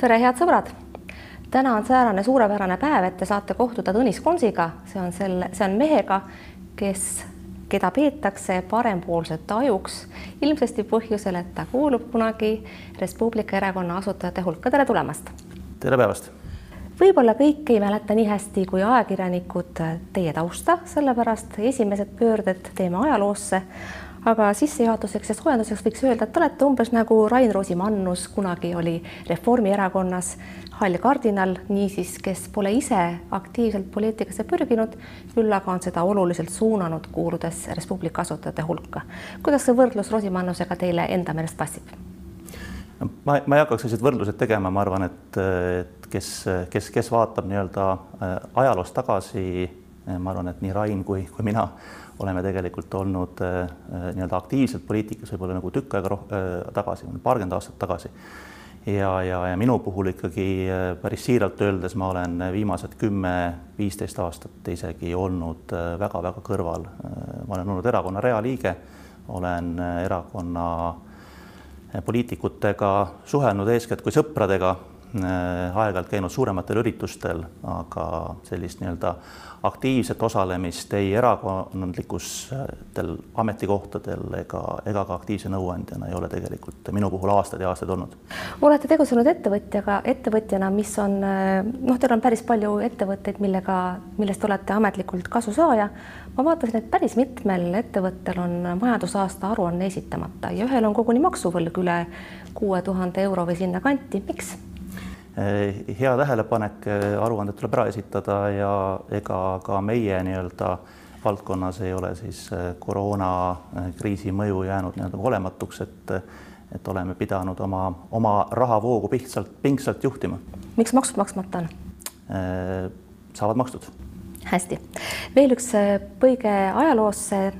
tere, head sõbrad! täna on säärane suurepärane päev, et te saate kohtuda Tõnis Konsiga, see on selle, see on mehega, kes, keda peetakse parempoolsete ajuks ilmsesti põhjusel, et ta kuulub kunagi Res Publica erakonna asutajate hulka. tere tulemast! tere päevast! võib-olla kõik ei mäleta nii hästi kui ajakirjanikud teie tausta, sellepärast esimesed pöörded teeme ajaloosse aga sissejuhatuseks ja soojenduseks võiks öelda, et te olete umbes nagu Rain Rosimannus kunagi oli Reformierakonnas hall kardinal, niisiis, kes pole ise aktiivselt poliitikasse pürginud, küll aga on seda oluliselt suunanud, kuuludes Res Publica asutajate hulka. kuidas see võrdlus Rosimannusega teile enda meelest passib? ma, ma ei hakkaks selliseid võrdluseid tegema, ma arvan, et, et kes, kes, kes vaatab nii-öelda äh, ajaloos tagasi, ma arvan, et nii Rain kui, kui mina oleme tegelikult olnud äh, äh, nii-öelda aktiivselt poliitikas võib-olla nagu tükk aega äh, tagasi, paarkümmend aastat tagasi. ja, ja, ja minu puhul ikkagi päris siiralt öeldes ma olen viimased kümme, viisteist aastat isegi olnud väga-väga kõrval. ma olen olnud erakonna realiige, olen erakonna poliitikutega suhelnud eeskätt kui sõpradega, aeg-ajalt käinud suurematel üritustel, aga sellist nii-öelda aktiivset osalemist ei erakondlikustel ametikohtadel ega, ega ka aktiivse nõuandjana ei ole tegelikult minu puhul aastaid ja aastaid olnud. olete tegutsenud ettevõtjaga, ettevõtjana, mis on noh, teil on päris palju ettevõtteid, millega, millest olete ametlikult kasusaaja. ma vaatasin, et päris mitmel ettevõttel on majandusaasta aruanne esitamata ja ühel on koguni maksuvõlg üle kuue tuhande euro või sinnakanti. miks? Eh, hea tähelepanek, eh, aruanded tuleb ära esitada ja ega ka meie nii-öelda valdkonnas ei ole siis eh, koroonakriisi mõju jäänud nii-öelda olematuks, et et oleme pidanud oma, oma rahavoogu pingsalt, pingsalt juhtima. miks maksud maksmata on? saavad makstud. hästi, veel üks põige ajaloosse.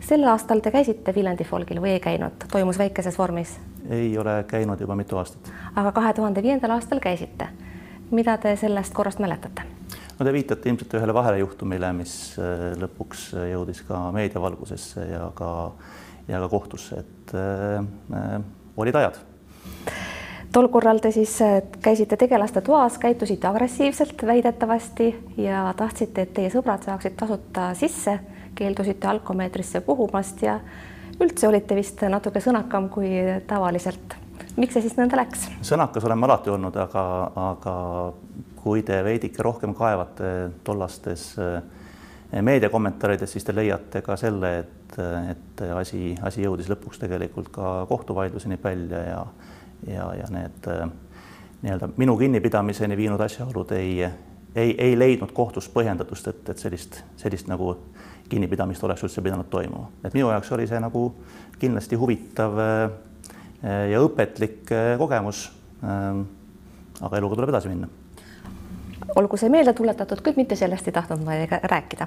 Sel aastal te käisite Viljandi folgil või ei käinud, toimus väikeses vormis? ei ole käinud juba mitu aastat. aga kahe tuhande viiendal aastal käisite. mida te sellest korrast mäletate? no te viitate ilmselt ühele vahelejuhtumile, mis äh, lõpuks jõudis ka meediavalgusesse ja ka ja ka kohtusse, et äh, äh olid ajad tol korral te siis äh, käisite tegelaste toas, käitusite agressiivselt väidetavasti ja tahtsite, et teie sõbrad saaksid tasuta sisse, keeldusite alkomeetrisse puhumast ja üldse olite vist natuke sõnakam kui tavaliselt. miks see siis nõnda läks? sõnakas olen ma alati olnud, aga, aga kui te veidike rohkem kaevate tollastes eh, meediakommentaarides, siis te leiate ka selle, et, et asi, asi jõudis lõpuks tegelikult ka kohtuvaidluseni välja ja ja, ja need eh, nii-öelda minu kinnipidamiseni viinud asjaolud ei, ei, ei leidnud kohtus põhjendatust, et, et sellist, sellist nagu kinnipidamist oleks üldse pidanud toimuma. et minu jaoks oli see nagu kindlasti huvitav äh, ja õpetlik äh, kogemus. Ähm, aga eluga tuleb edasi minna olgu see meelde tuletatud, kuid mitte sellest ei tahtnud ma rääkida.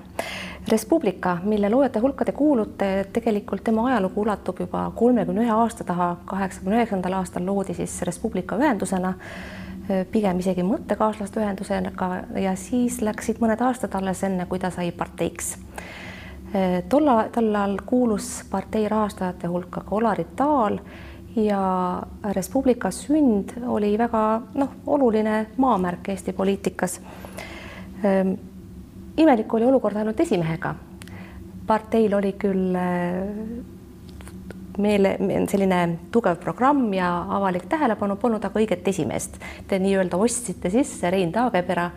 Res Publica, mille loojate hulka te kuulute, tegelikult tema ajalugu ulatub juba kolmekümne ühe aasta taha. kaheksakümne üheksandal aastal loodi siis Res Publica ühendusena, pigem isegi mõttekaaslaste ühendusega ja siis läksid mõned aastad alles enne, kui ta sai parteiks tolla, tollal kuulus partei rahastajate hulka ka Olari Taal ja Res Publica sünd oli väga noh, oluline maamärk Eesti poliitikas. Ehm, imelik oli olukord ainult esimehega. parteil oli küll meele, selline tugev programm ja avalik tähelepanu polnud aga õiget esimeest. Te nii-öelda ostsite sisse Rein Taagepera,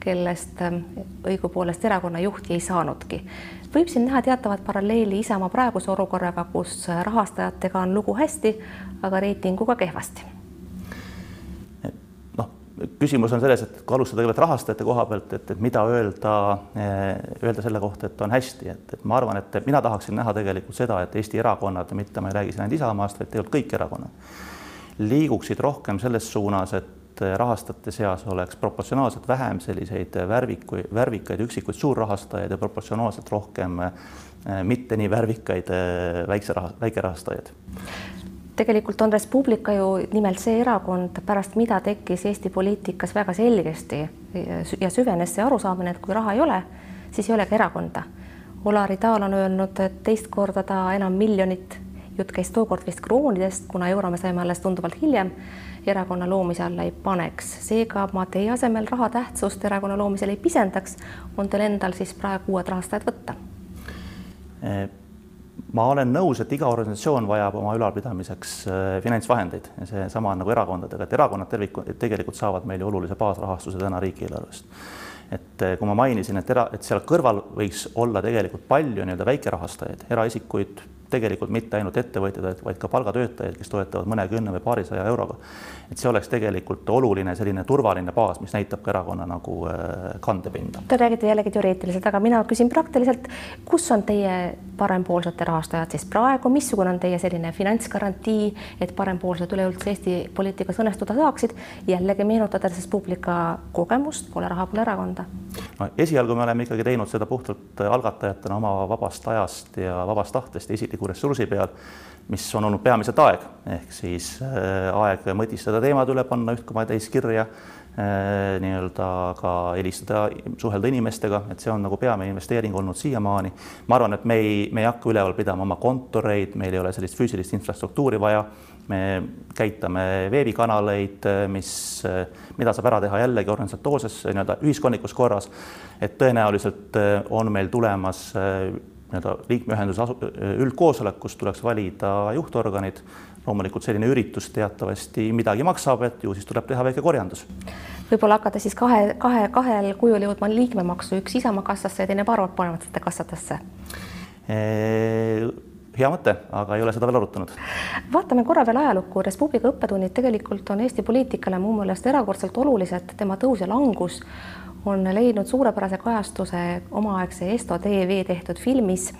kellest ehm, õigupoolest erakonna juhti ei saanudki võib siin näha teatavat paralleeli Isamaa praeguse olukorraga, kus rahastajatega on lugu hästi, aga reitinguga kehvasti? Küsimus on selles, et kui alustada kõigepealt rahastajate koha pealt, et, et mida öelda, eh, öelda selle kohta, et on hästi, et, et ma arvan, et mina tahaksin näha tegelikult seda, et Eesti erakonnad, mitte ma ei räägi siin ainult Isamaast, vaid tegelikult kõik erakonnad liiguksid rohkem selles suunas, et rahastajate seas oleks proportsionaalselt vähem selliseid värviku, värvikaid üksikuid suurrahastajaid ja proportsionaalselt rohkem äh, mitte nii värvikaid äh, väikse raha, väikerahastajaid tegelikult on Res Publica ju nimelt see erakond, pärast mida tekkis Eesti poliitikas väga selgesti ja süvenes see arusaamine, et kui raha ei ole, siis ei ole ka erakonda. Olari Taal on öelnud, et teist korda ta enam miljonit, jutt käis tookord vist kroonidest, kuna euro me saime alles tunduvalt hiljem erakonna loomise alla ei paneks. seega ma teie asemel raha tähtsust erakonna loomisel ei pisendaks. on teil endal siis praegu uued rahastajad võtta? Ma olen nõus, et iga organisatsioon vajab oma ülalpidamiseks finantsvahendeid ja seesama on nagu erakondadega, et erakonnad terviku, tegelikult saavad meil ju olulise baasrahastuse täna riigieelarvest et kui ma mainisin, et era, et seal kõrval võiks olla tegelikult palju nii-öelda väikerahastajaid, eraisikuid, tegelikult mitte ainult ettevõtjaid, vaid ka palgatöötajaid, kes toetavad mõnekümne või paarisaja euroga. et see oleks tegelikult oluline selline turvaline baas, mis näitab ka erakonna nagu äh, kandepinda. Te räägite jällegi teoreetiliselt, aga mina küsin praktiliselt, kus on teie parempoolsete rahastajad siis praegu, missugune on teie selline finantsgarantii, et parempoolsed üleüldse Eesti poliitikas õnnestuda saaksid? jällegi meenutades Res Publica kogemust, pole raha, pole erakonda. no esialgu me oleme ikkagi teinud seda puhtalt algatajatena oma vabast ajast ja vabast tahtest ja isiklikust isikliku ressursi peal, mis on olnud peamiselt aeg, ehk siis äh, aeg mõtistada teemade üle, panna üht koma täis kirja, äh, nii-öelda ka helistada, suhelda inimestega, et see on nagu peamine investeering olnud siiamaani. ma arvan, et me ei, me ei hakka üleval pidama oma kontoreid, meil ei ole sellist füüsilist infrastruktuuri vaja me käitame veebikanaleid, mis, mida saab ära teha jällegi organisatoorses nii-öelda ühiskondlikus korras. et tõenäoliselt on meil tulemas nii-öelda liikmeühenduse üldkoosolek, kus tuleks valida juhtorganid. loomulikult selline üritus teatavasti midagi maksab, et ju siis tuleb teha väike korjandus. võib-olla hakata siis kahe, kahe, kahel kujul jõudma liikmemaksu, üks Isamaa kassasse ja teine parempoolsete kassadesse hea mõte, aga ei ole seda veel arutanud. vaatame korra veel ajalukku, Res Publica õppetunnid tegelikult on Eesti poliitikale mu meelest erakordselt olulised, tema tõus ja langus on leidnud suurepärase kajastuse omaaegse Esto TV tehtud filmis.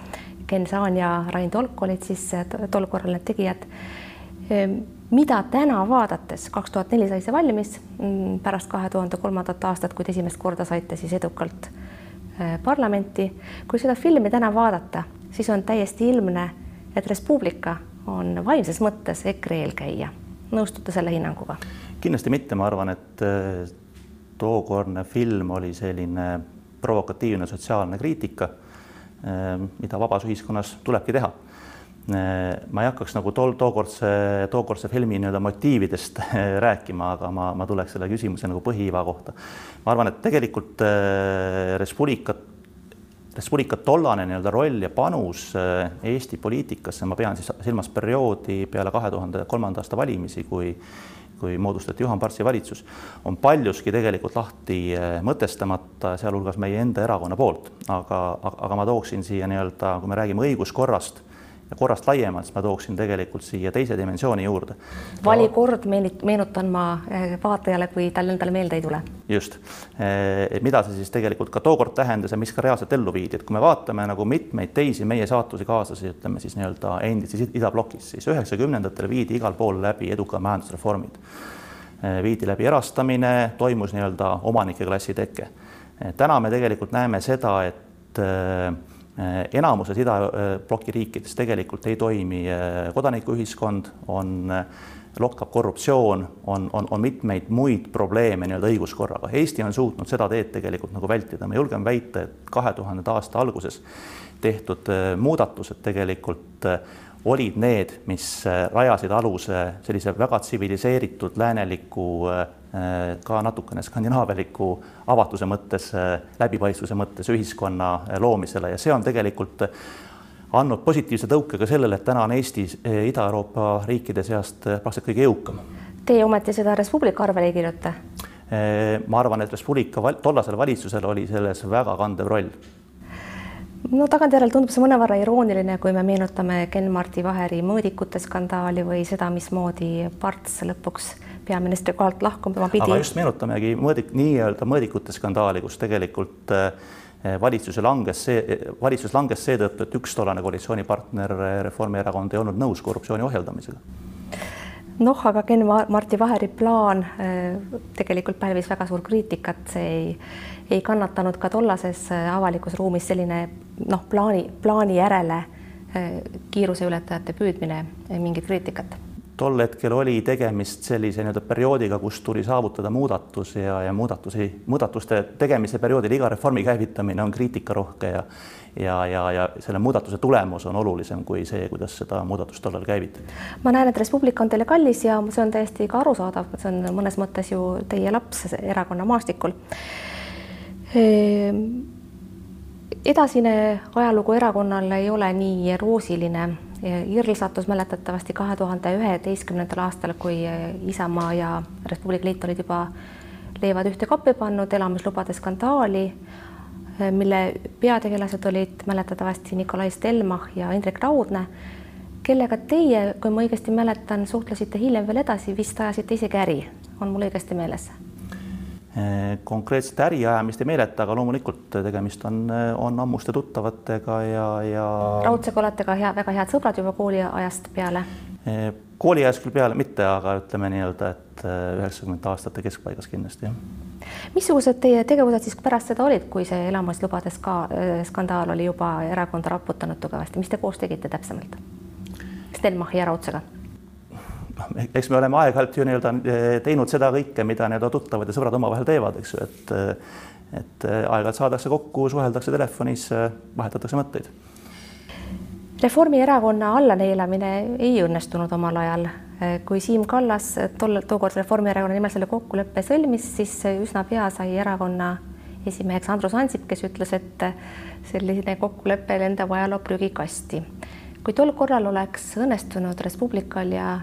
Ken Saan ja Rain Tolk olid siis tol korral need tegijad. Ehm, mida täna vaadates, kaks tuhat neli sai see valmis, mm, pärast kahe tuhande kolmandat aastat, kui te esimest korda saite siis edukalt eh, parlamenti. kui seda filmi täna vaadata, siis on täiesti ilmne, et Res Publica on vaimses mõttes EKRE eelkäija. nõustute selle hinnanguga? kindlasti mitte, ma arvan, et eh, tookordne film oli selline provokatiivne sotsiaalne kriitika, eh, mida vabas ühiskonnas tulebki teha. Eh, ma ei hakkaks nagu tol tookordse, tookordse filmi nii-öelda motiividest rääkima, aga ma, ma tuleks selle küsimuse nagu põhiiva kohta. ma arvan, et tegelikult eh, Res Publica, Res Publica tollane nii-öelda roll ja panus Eesti poliitikasse, ma pean siis silmas perioodi peale kahe tuhande kolmanda aasta valimisi, kui kui moodustati Juhan Partsi valitsus, on paljuski tegelikult lahti eh, mõtestamata, sealhulgas meie enda erakonna poolt, aga, aga ma tooksin siia nii-öelda, kui me räägime õiguskorrast korrast laiemalt, siis ma tooksin tegelikult siia teise dimensiooni juurde. valikord meenutan ma eh, vaatajale, kui tal endale meelde ei tule. just, eh, mida see siis tegelikult ka tookord tähendas ja mis ka reaalselt ellu viidi, et kui me vaatame nagu mitmeid teisi meie saatuse kaaslasi, ütleme siis nii-öelda endises idablokis, siis üheksakümnendatel viidi igal pool läbi eduka majandusreformid. Eh, viidi läbi erastamine, toimus nii-öelda omanike klassi teke. täna me tegelikult näeme seda, et enamuses idabloki riikides tegelikult ei toimi äh, kodanikuühiskond, on äh, lokkab korruptsioon, on, on, on mitmeid muid probleeme nii-öelda õiguskorraga. Eesti on suutnud seda teed tegelikult nagu vältida, ma julgen väita, et kahe tuhandenda aasta alguses tehtud muudatused tegelikult olid need, mis rajasid aluse sellise väga tsiviliseeritud lääneliku Äh, ka natukene skandinaavialiku avatuse mõttes, äh, läbipaistvuse mõttes ühiskonna äh, loomisele ja see on tegelikult andnud positiivse tõuke ka sellele, et täna on Eesti Ida-Euroopa riikide seast praktiliselt kõige jõukam. Teie ometi seda Res Publica arvele ei kirjuta? ma arvan, et Res Publica tollasel valitsusel oli selles väga kandev roll no tagantjärele tundub see mõnevõrra irooniline, kui me meenutame Ken-Marti Vaheri mõõdikute skandaali või seda, mismoodi Parts lõpuks peaministri kohalt lahkuma pidi. aga just meenutamegi mõõdik, nii-öelda mõõdikute skandaali, kus tegelikult eh, valitsuse langes see, valitsus langes seetõttu, et üks tollane koalitsioonipartner eh, Reformierakond ei olnud nõus korruptsiooni ohjeldamisega noh, aga Ken Marti Vaheri plaan eh, tegelikult pälvis väga suur kriitikat, see ei, ei kannatanud ka tollases avalikus ruumis selline noh, plaani, plaani järele kiiruseületajate püüdmine mingit kriitikat tol hetkel oli tegemist sellise nii-öelda perioodiga, kus tuli saavutada muudatus ja, ja muudatusi, muudatuste tegemise perioodil iga reformi käivitamine on kriitikarohke ja ja, ja, ja selle muudatuse tulemus on olulisem kui see, kuidas seda muudatust tollal käivitati. ma näen, et Res Publica on teile kallis ja see on täiesti ka arusaadav, see on mõnes mõttes ju teie laps erakonna maastikul edasine ajalugu erakonnal ei ole nii roosiline. IRL sattus mäletatavasti kahe tuhande üheteistkümnendal aastal, kui Isamaa ja Res Publica Liit olid juba leivad ühte kappi pannud, elamislubade skandaali, mille peategelased olid mäletatavasti Nikolai Stelmach ja Indrek Raudne, kellega teie, kui ma õigesti mäletan, suhtlesite hiljem veel edasi, vist ajasite isegi äri, on mul õigesti meeles? Eh, konkreetset äriajamist ei meeleta, aga loomulikult tegemist on, on ammuste tuttavatega ja, ja. Raudsega olete ka hea, väga head sõbrad juba kooliajast peale? Eh, kooliajast küll peale mitte, aga ütleme nii-öelda, et eh, üheksakümnendate aastate keskpaigas kindlasti jah. missugused teie tegevused siis pärast seda olid, kui see elamislubades ka skandaal oli juba erakonda raputanud tugevasti, mis te koos tegite täpsemalt? Stenmachi ja Raudsega eks me oleme aeg-ajalt ju nii-öelda eh, teinud seda kõike, mida nii-öelda tuttavad ja sõbrad omavahel teevad, eks ju, et et eh, aeg-ajalt saadakse kokku, suheldakse telefonis, vahetatakse mõtteid. Reformierakonna allaneelamine ei õnnestunud omal ajal. kui Siim Kallas tol, tookord Reformierakonna nimel selle kokkuleppe sõlmis, siis üsna pea sai erakonna esimeheks Andrus Ansip, kes ütles, et selline kokkulepe lendab ajaloo prügikasti. kui tol korral oleks õnnestunud Res Publical ja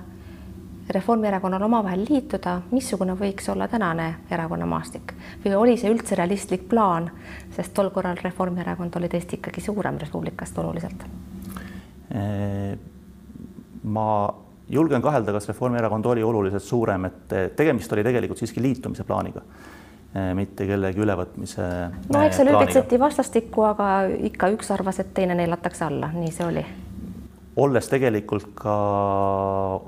Reformierakonnal omavahel liituda, missugune võiks olla tänane erakonna maastik või oli see üldse realistlik plaan, sest tol korral Reformierakond oli teist ikkagi suurem Res Publicast oluliselt? ma julgen kahelda, kas Reformierakond oli oluliselt suurem, et tegemist oli tegelikult siiski liitumise plaaniga mitte kellegi ülevõtmise. no eks seal ülbitseti vastastikku, aga ikka üks arvas, et teine neelatakse alla, nii see oli olles tegelikult ka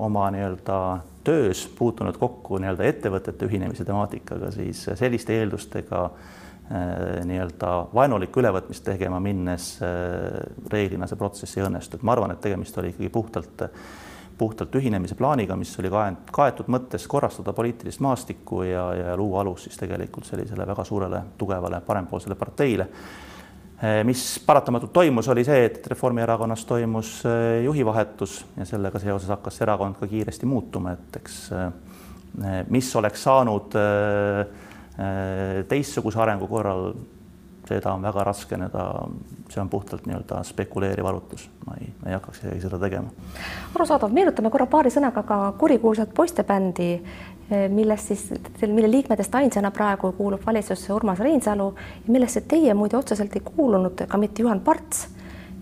oma nii-öelda töös puutunud kokku nii-öelda ettevõtete ühinemise temaatikaga, siis selliste eeldustega äh, nii-öelda vaenulikku ülevõtmist tegema minnes äh, reeglina see protsess ei õnnestu, et ma arvan, et tegemist oli ikkagi puhtalt, puhtalt ühinemise plaaniga, mis oli kaetud mõttes korrastada poliitilist maastikku ja, ja luua alus siis tegelikult sellisele väga suurele tugevale parempoolsele parteile mis paratamatult toimus, oli see, et Reformierakonnas toimus eh, juhivahetus ja sellega seoses hakkas see erakond ka kiiresti muutuma, et eks eh, mis oleks saanud teistsuguse arengu korral, seda on väga raske nii-öelda, see on puhtalt nii-öelda spekuleeriv arvutus, ma ei, ei hakkaks seda tegema. arusaadav, meenutame korra paari sõnaga ka kurikuulsat poistebändi Eh, millest siis, mille liikmetest ainsana praegu kuulub valitsusse Urmas Reinsalu ja millesse teie muide otseselt ei kuulunud ka mitte Juhan Parts,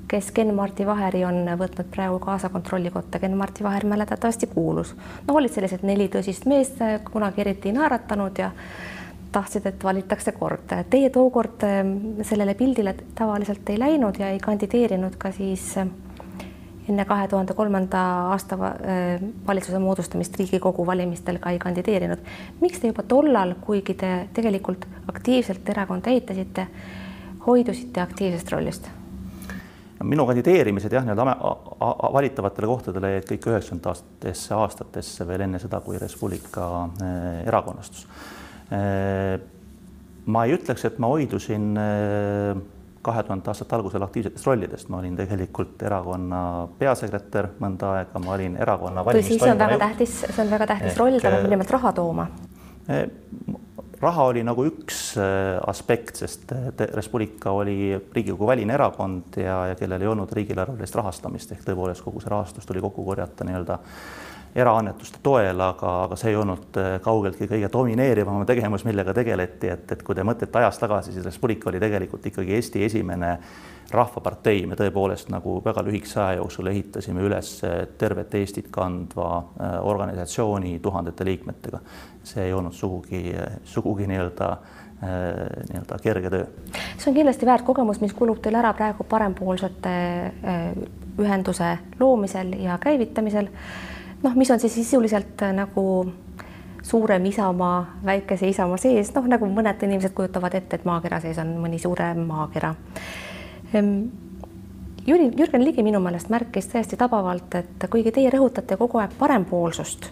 kes Ken-Marti Vaheri on võtnud praegu kaasa kontrollikotta. Ken-Marti Vaher mäletatavasti kuulus. no olid sellised neli tõsist meest, kunagi eriti ei naeratanud ja tahtsid, et valitakse kord. Teie tookord eh, sellele pildile tavaliselt ei läinud ja ei kandideerinud ka siis enne kahe tuhande kolmanda aasta äh, valitsuse moodustamist Riigikogu valimistel ka ei kandideerinud. miks te juba tollal, kuigi te tegelikult aktiivselt erakonda ehitasite, hoidusite aktiivsest rollist? minu kandideerimised jah, nii-öelda valitavatele kohtadele jäid kõik üheksakümnendatesse aastatesse veel enne seda, kui Res Publica äh, erakonnastus. Äh, ma ei ütleks, et ma hoidusin kahe tuhandete aastate algusel aktiivsetest rollidest, ma olin tegelikult erakonna peasekretär mõnda aega, ma olin erakonna tõsi, see on väga tähtis, see on väga tähtis roll, ta peab äh, nimelt raha tooma. Eh, raha oli nagu üks äh, aspekt, sest äh, Res Publica oli Riigikogu väline erakond ja, ja kellel ei olnud riigieelarvelist rahastamist ehk tõepoolest kogu see rahastus tuli kokku korjata nii-öelda eraannetuste toel, aga, aga see ei olnud äh, kaugeltki kõige domineerivam tegevus, millega tegeleti, et, et kui te mõtlete ajas tagasi, siis Res Publica oli tegelikult ikkagi Eesti esimene rahvapartei, me tõepoolest nagu väga lühikese aja jooksul ehitasime üles tervet Eestit kandva äh, organisatsiooni tuhandete liikmetega. see ei olnud sugugi, sugugi nii-öelda nii-öelda kerge töö. see on kindlasti väärt kogemus, mis kulub teil ära praegu parempoolsete ühenduse loomisel ja käivitamisel noh, mis on siis sisuliselt äh, nagu suurem Isamaa väikese Isamaa sees, noh nagu mõned inimesed kujutavad ette, et maakera sees on mõni suurem maakera. Ehm, Jüri, Jürgen Ligi minu meelest märkis täiesti tabavalt, et kuigi teie rõhutate kogu aeg parempoolsust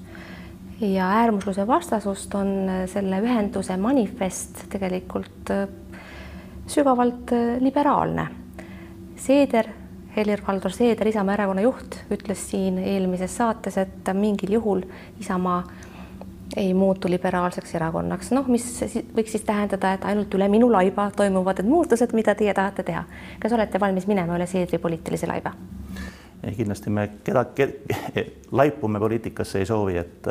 ja äärmusluse vastasust, on selle ühenduse manifest tegelikult äh, sügavalt äh, liberaalne. Seeder, Helir-Valdor Seeder, Isamaa erakonna juht, ütles siin eelmises saates, et mingil juhul Isamaa ei muutu liberaalseks erakonnaks, noh, mis võiks siis tähendada, et ainult üle minu laiba toimuvad need muutused, mida teie tahate teha. kas olete valmis minema üle Seedri poliitilise laiba? kindlasti me keda ke, laipu me poliitikasse ei soovi, et,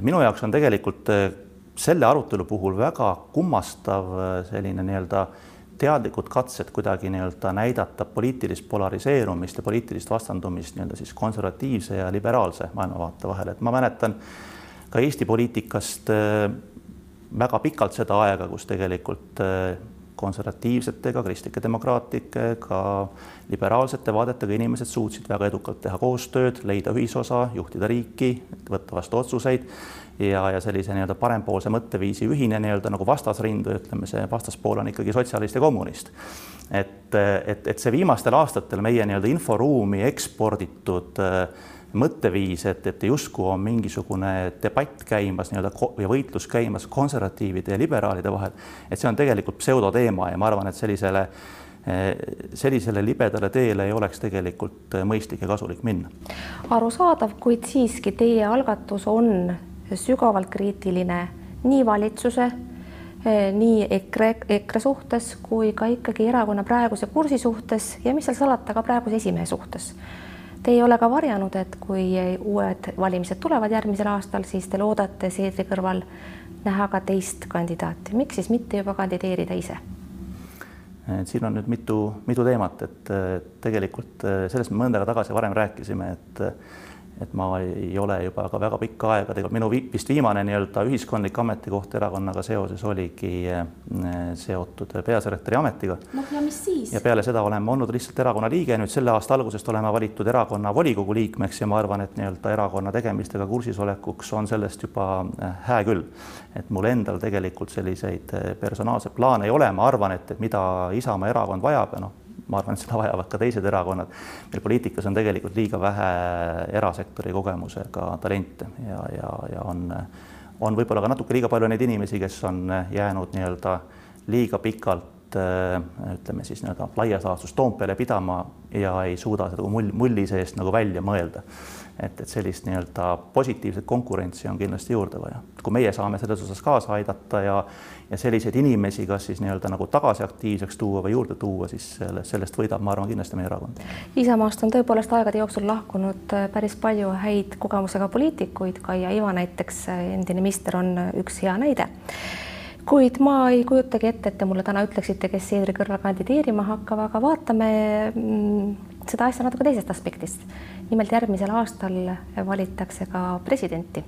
minu jaoks on tegelikult eh, selle arutelu puhul väga kummastav eh, selline nii-öelda teadlikud katsed kuidagi nii-öelda näidata poliitilist polariseerumist ja poliitilist vastandumist nii-öelda siis konservatiivse ja liberaalse maailmavaate vahel, et ma mäletan ka Eesti poliitikast äh, väga pikalt seda aega, kus tegelikult äh, konservatiivsetega, kristlike demokraatlikega, liberaalsete vaadetega inimesed suutsid väga edukalt teha koostööd, leida ühisosa, juhtida riiki, võtta vastu otsuseid ja, ja sellise nii-öelda parempoolse mõtteviisi ühine nii-öelda nagu vastasrind või ütleme, see vastaspool on ikkagi sotsialist ja kommunist. et, et, et see viimastel aastatel meie nii-öelda inforuumi eksporditud äh, mõtteviis, et, et justkui on mingisugune debatt käimas nii-öelda või võitlus käimas konservatiivide ja liberaalide vahel, et see on tegelikult pseudoteema ja ma arvan, et sellisele sellisele libedale teele ei oleks tegelikult mõistlik ja kasulik minna. arusaadav, kuid siiski teie algatus on sügavalt kriitiline nii valitsuse, nii EKRE, EKRE suhtes kui ka ikkagi erakonna praeguse kursi suhtes ja mis seal salata, ka praeguse esimehe suhtes Te ei ole ka varjanud, et kui uued valimised tulevad järgmisel aastal, siis te loodate Seedri kõrval näha ka teist kandidaati, miks siis mitte juba kandideerida ise? siin on nüüd mitu, mitu teemat, et tegelikult sellest me mõnda aega tagasi varem rääkisime, et et ma ei ole juba ka väga pikka aega, tegelikult minu vist viimane nii-öelda ühiskondlik ametikoht erakonnaga seoses oligi eh, seotud peasekretäri ametiga. noh, ja mis siis? ja peale seda olen ma olnud lihtsalt erakonna liige, nüüd selle aasta algusest oleme valitud erakonna volikogu liikmeks ja ma arvan, et nii-öelda erakonna tegemistega kursis olekuks on sellest juba eh, hää küll. et mul endal tegelikult selliseid eh, personaalseid plaane ei ole, ma arvan, et, et mida Isamaa erakond vajab ja noh, ma arvan, et seda vajavad ka teised erakonnad. meil poliitikas on tegelikult liiga vähe erasektori kogemusega talente ja, ja, ja on, on võib-olla ka natuke liiga palju neid inimesi, kes on jäänud nii-öelda liiga pikalt ütleme siis nii-öelda laias laastus Toompeale pidama ja ei suuda seda mull, mulli seest nagu välja mõelda et, et sellist nii-öelda positiivset konkurentsi on kindlasti juurde vaja. kui meie saame selles osas kaasa aidata ja, ja selliseid inimesi kas siis nii-öelda nagu tagasi aktiivseks tuua või juurde tuua, siis selle, sellest võidab, ma arvan, kindlasti meie erakond. Isamaast on tõepoolest aegade jooksul lahkunud äh, päris palju häid kogemusega poliitikuid, Kaia Iva näiteks, äh, endine minister, on üks hea näide kuid ma ei kujutagi ette, et te mulle täna ütleksite, kes Seedri kõrval kandideerima hakkab, aga vaatame mm, seda asja natuke teisest aspektist. nimelt järgmisel aastal valitakse ka presidenti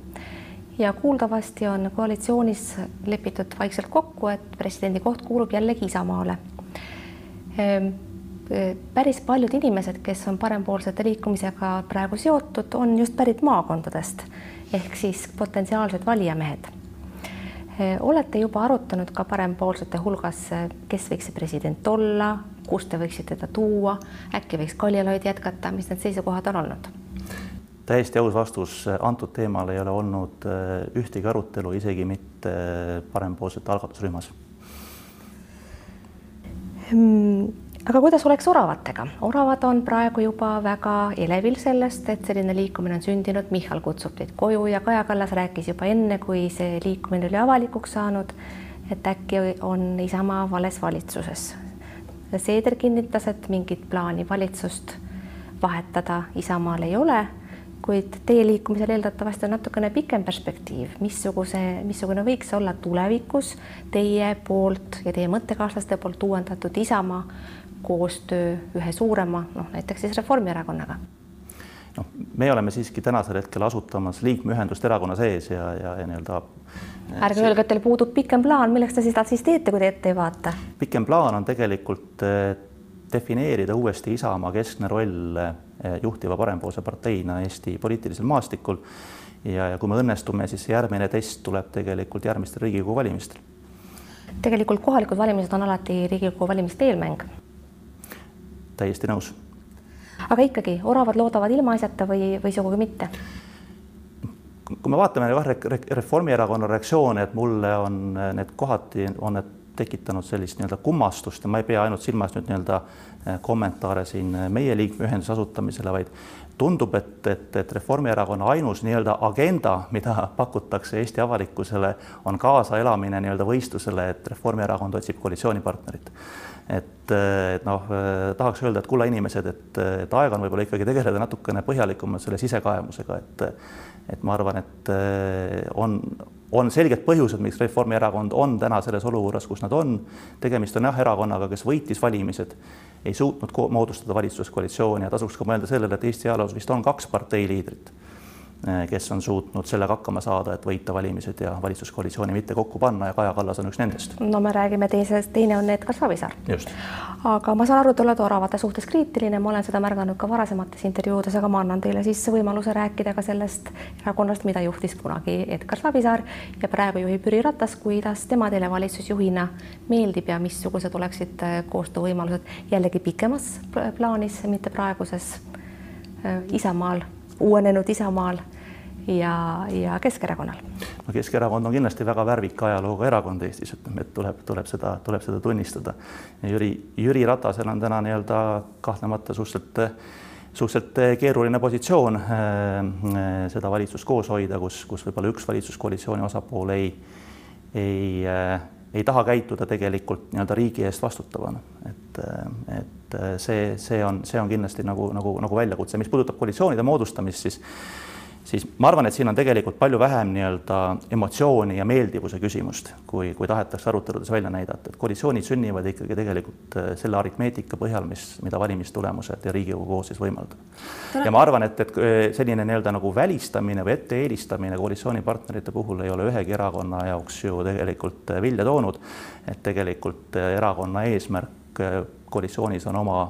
ja kuuldavasti on koalitsioonis lepitud vaikselt kokku, et presidendi koht kuulub jällegi Isamaale. Ehm, päris paljud inimesed, kes on parempoolsete liikumisega praegu seotud, on just pärit maakondadest ehk siis potentsiaalsed valijamehed. Olete juba arutanud ka parempoolsete hulgas, kes võiks see president olla, kust te võiksite ta tuua, äkki võiks Kaljulaid jätkata, mis need seisukohad on olnud? täiesti aus vastus, antud teemal ei ole olnud äh, ühtegi arutelu, isegi mitte parempoolsete algatusrühmas hmm aga kuidas oleks oravatega? oravad on praegu juba väga elevil sellest, et selline liikumine on sündinud, Michal kutsub teid koju ja Kaja Kallas rääkis juba enne, kui see liikumine oli avalikuks saanud, et äkki on Isamaa vales valitsuses. Seeder kinnitas, et mingit plaani valitsust vahetada Isamaal ei ole, kuid teie liikumisel eeldatavasti on natukene pikem perspektiiv, missuguse, missugune võiks olla tulevikus teie poolt ja teie mõttekaaslaste poolt uuendatud Isamaa koostöö ühe suurema, noh näiteks siis Reformierakonnaga noh, me oleme siiski tänasel hetkel asutamas liikmeühendust erakonna sees ja, ja, ja nii-öelda. ärge öelge, et teil puudub pikem plaan, milleks te seda siis teete, kui te ette ei vaata? pikem plaan on tegelikult eh, defineerida uuesti Isamaa keskne roll eh, juhtiva parempoolse parteina Eesti poliitilisel maastikul. ja, ja kui me õnnestume, siis järgmine test tuleb tegelikult järgmistel Riigikogu valimistel. tegelikult kohalikud valimised on alati Riigikogu valimiste eelmäng. Täiesti nõus aga ikkagi, oravad loodavad ilmaasjata või, või sugugi mitte? kui me vaatame Reformierakonna reaktsioone, et mulle on need kohati, on need tekitanud sellist nii-öelda kummastust ja ma ei pea ainult silmas nüüd nii-öelda eh, kommentaare siin meie liikmeühenduse asutamisele, vaid tundub, et, et, et Reformierakonna ainus nii-öelda agenda, mida pakutakse Eesti avalikkusele, on kaasaelamine nii-öelda võistlusele, et Reformierakond otsib koalitsioonipartnerit. Et, et noh, tahaks öelda, et kulla inimesed, et, et aeg on võib-olla ikkagi tegeleda natukene põhjalikumalt selle sisekaemusega, et et ma arvan, et on, on selged põhjused, miks Reformierakond on täna selles olukorras, kus nad on. tegemist on jah, erakonnaga, kes võitis valimised ei suutnud moodustada valitsuskoalitsiooni ja tasuks ka mõelda sellele, et Eesti ajaloos vist on kaks parteiliidrit, eh, kes on suutnud sellega hakkama saada, et võita valimised ja valitsuskoalitsiooni mitte kokku panna ja Kaja Kallas on üks nendest. no me räägime teisest, teine on Edgar Savisaar. aga ma saan aru, te olete oravate suhtes kriitiline, ma olen seda märganud ka varasemates intervjuudes, aga ma annan teile siis võimaluse rääkida ka sellest erakonnast, mida juhtis kunagi Edgar Savisaar ja praegu juhib Jüri Ratas, kuidas tema teile valitsusjuhina meeldib ja missugused oleksid äh, koostöövõimalused jällegi pikemas plaanis, mitte praeguses äh, Isamaal, uuenenud Isamaal ja, ja Keskerakonnal. no Keskerakond on kindlasti väga värvika ajalooga erakond Eestis, ütleme, et tuleb, tuleb seda, tuleb seda tunnistada. Jüri, Jüri Ratasel on täna nii-öelda kahtlemata suhteliselt suhteliselt keeruline positsioon äh, seda valitsust koos hoida, kus, kus võib-olla üks valitsuskoalitsiooni osapool ei, ei, äh, ei taha käituda tegelikult nii-öelda riigi eest vastutavana, et, et see, see on, see on kindlasti nagu, nagu, nagu väljakutse, mis puudutab koalitsioonide moodustamist, siis siis ma arvan, et siin on tegelikult palju vähem nii-öelda emotsiooni ja meeldivuse küsimust, kui, kui tahetakse aruteludes välja näidata, et koalitsioonid sünnivad ikkagi tegelikult äh, selle aritmeetika põhjal, mis, mida valimistulemused ja Riigikogu koosseis võimaldab. ja ma arvan, et, et äh, selline nii-öelda nagu välistamine või ette-eelistamine koalitsioonipartnerite puhul ei ole ühegi erakonna jaoks ju tegelikult äh, vilja toonud. et tegelikult erakonna eesmärk koalitsioonis on oma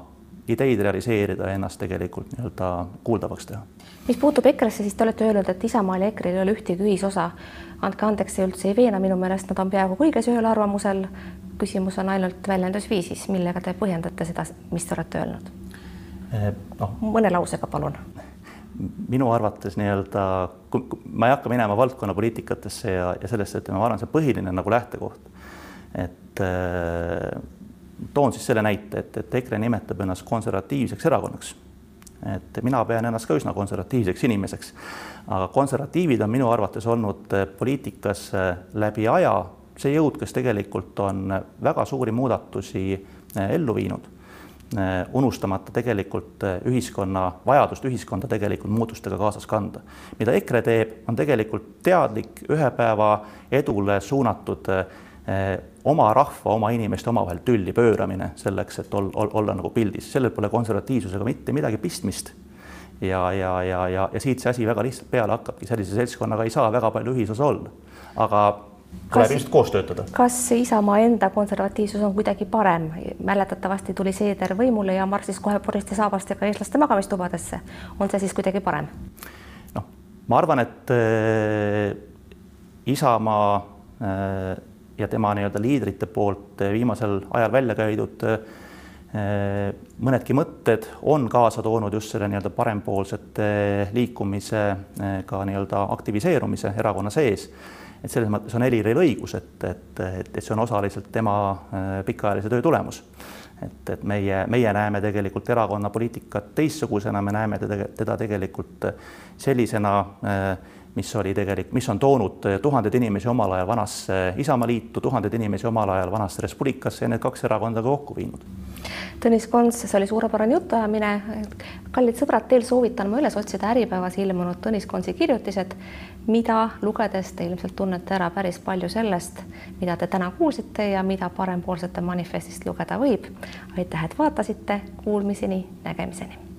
ideid realiseerida ja ennast tegelikult nii-öelda kuuldavaks teha mis puutub EKRE-sse, siis te olete öelnud, et Isamaal ja EKRE-l ei ole ühtegi ühisosa. andke andeks, see üldse ei veena, minu meelest nad on peaaegu kõiges ühel arvamusel. küsimus on ainult väljendusviisis, millega te põhjendate seda, mis te olete öelnud eh,? No, mõne lausega, palun minu arvates nii-öelda, ma ei hakka minema valdkonnapoliitikatesse ja, ja sellesse, ütleme, ma arvan, see põhiline nagu lähtekoht, et äh, toon siis selle näite, et, et EKRE nimetab ennast konservatiivseks erakonnaks et mina pean ennast ka üsna konservatiivseks inimeseks. aga konservatiivid on minu arvates olnud eh, poliitikas eh, läbi aja see jõud, kes tegelikult on väga suuri muudatusi eh, ellu viinud, unustamata tegelikult ühiskonna vajadust ühiskonda tegelikult muutustega kaasas kanda. mida EKRE teeb, on tegelikult teadlik ühe päeva edule suunatud oma rahva, oma inimeste omavahel tülli pööramine selleks, et ol, ol, olla nagu pildis, sellel pole konservatiivsusega mitte midagi pistmist. ja, ja, ja, ja, ja siit see asi väga lihtsalt peale hakkabki, sellise seltskonnaga ei saa väga palju ühisosa olla, aga tuleb ilmselt koos töötada. kas Isamaa enda konservatiivsus on kuidagi parem? mäletatavasti tuli Seeder võimule ja marssis kohe poristi saabastega eestlaste magamistubadesse. on see siis kuidagi parem? noh, ma arvan, et äh, Isamaa äh, ja tema nii-öelda liidrite poolt eh, viimasel ajal välja käidud eh, mõnedki mõtted on kaasa toonud just selle nii-öelda parempoolsete liikumise eh, ka nii-öelda aktiviseerumise erakonna sees. et selles mõttes on Heliril õigus, et, et, et, et see on osaliselt tema pikaajalise töö tulemus. et, et meie, meie näeme tegelikult erakonna poliitikat teistsugusena, me näeme teda, teda tegelikult sellisena äh, mis oli tegelik, mis on toonud eh, tuhandeid inimesi omal ajal vanasse Isamaaliitu, tuhandeid inimesi omal ajal vanasse Res Publicasse ja need kaks erakonda kokku viinud. Tõnis Kons, see oli suurepärane jutuajamine. kallid sõbrad, teil soovitan ma üles otsida Äripäevas ilmunud Tõnis Konsi kirjutised, mida lugedes te ilmselt tunnete ära päris palju sellest, mida te täna kuulsite ja mida parempoolsete manifestist lugeda võib. aitäh, et vaatasite, kuulmiseni, nägemiseni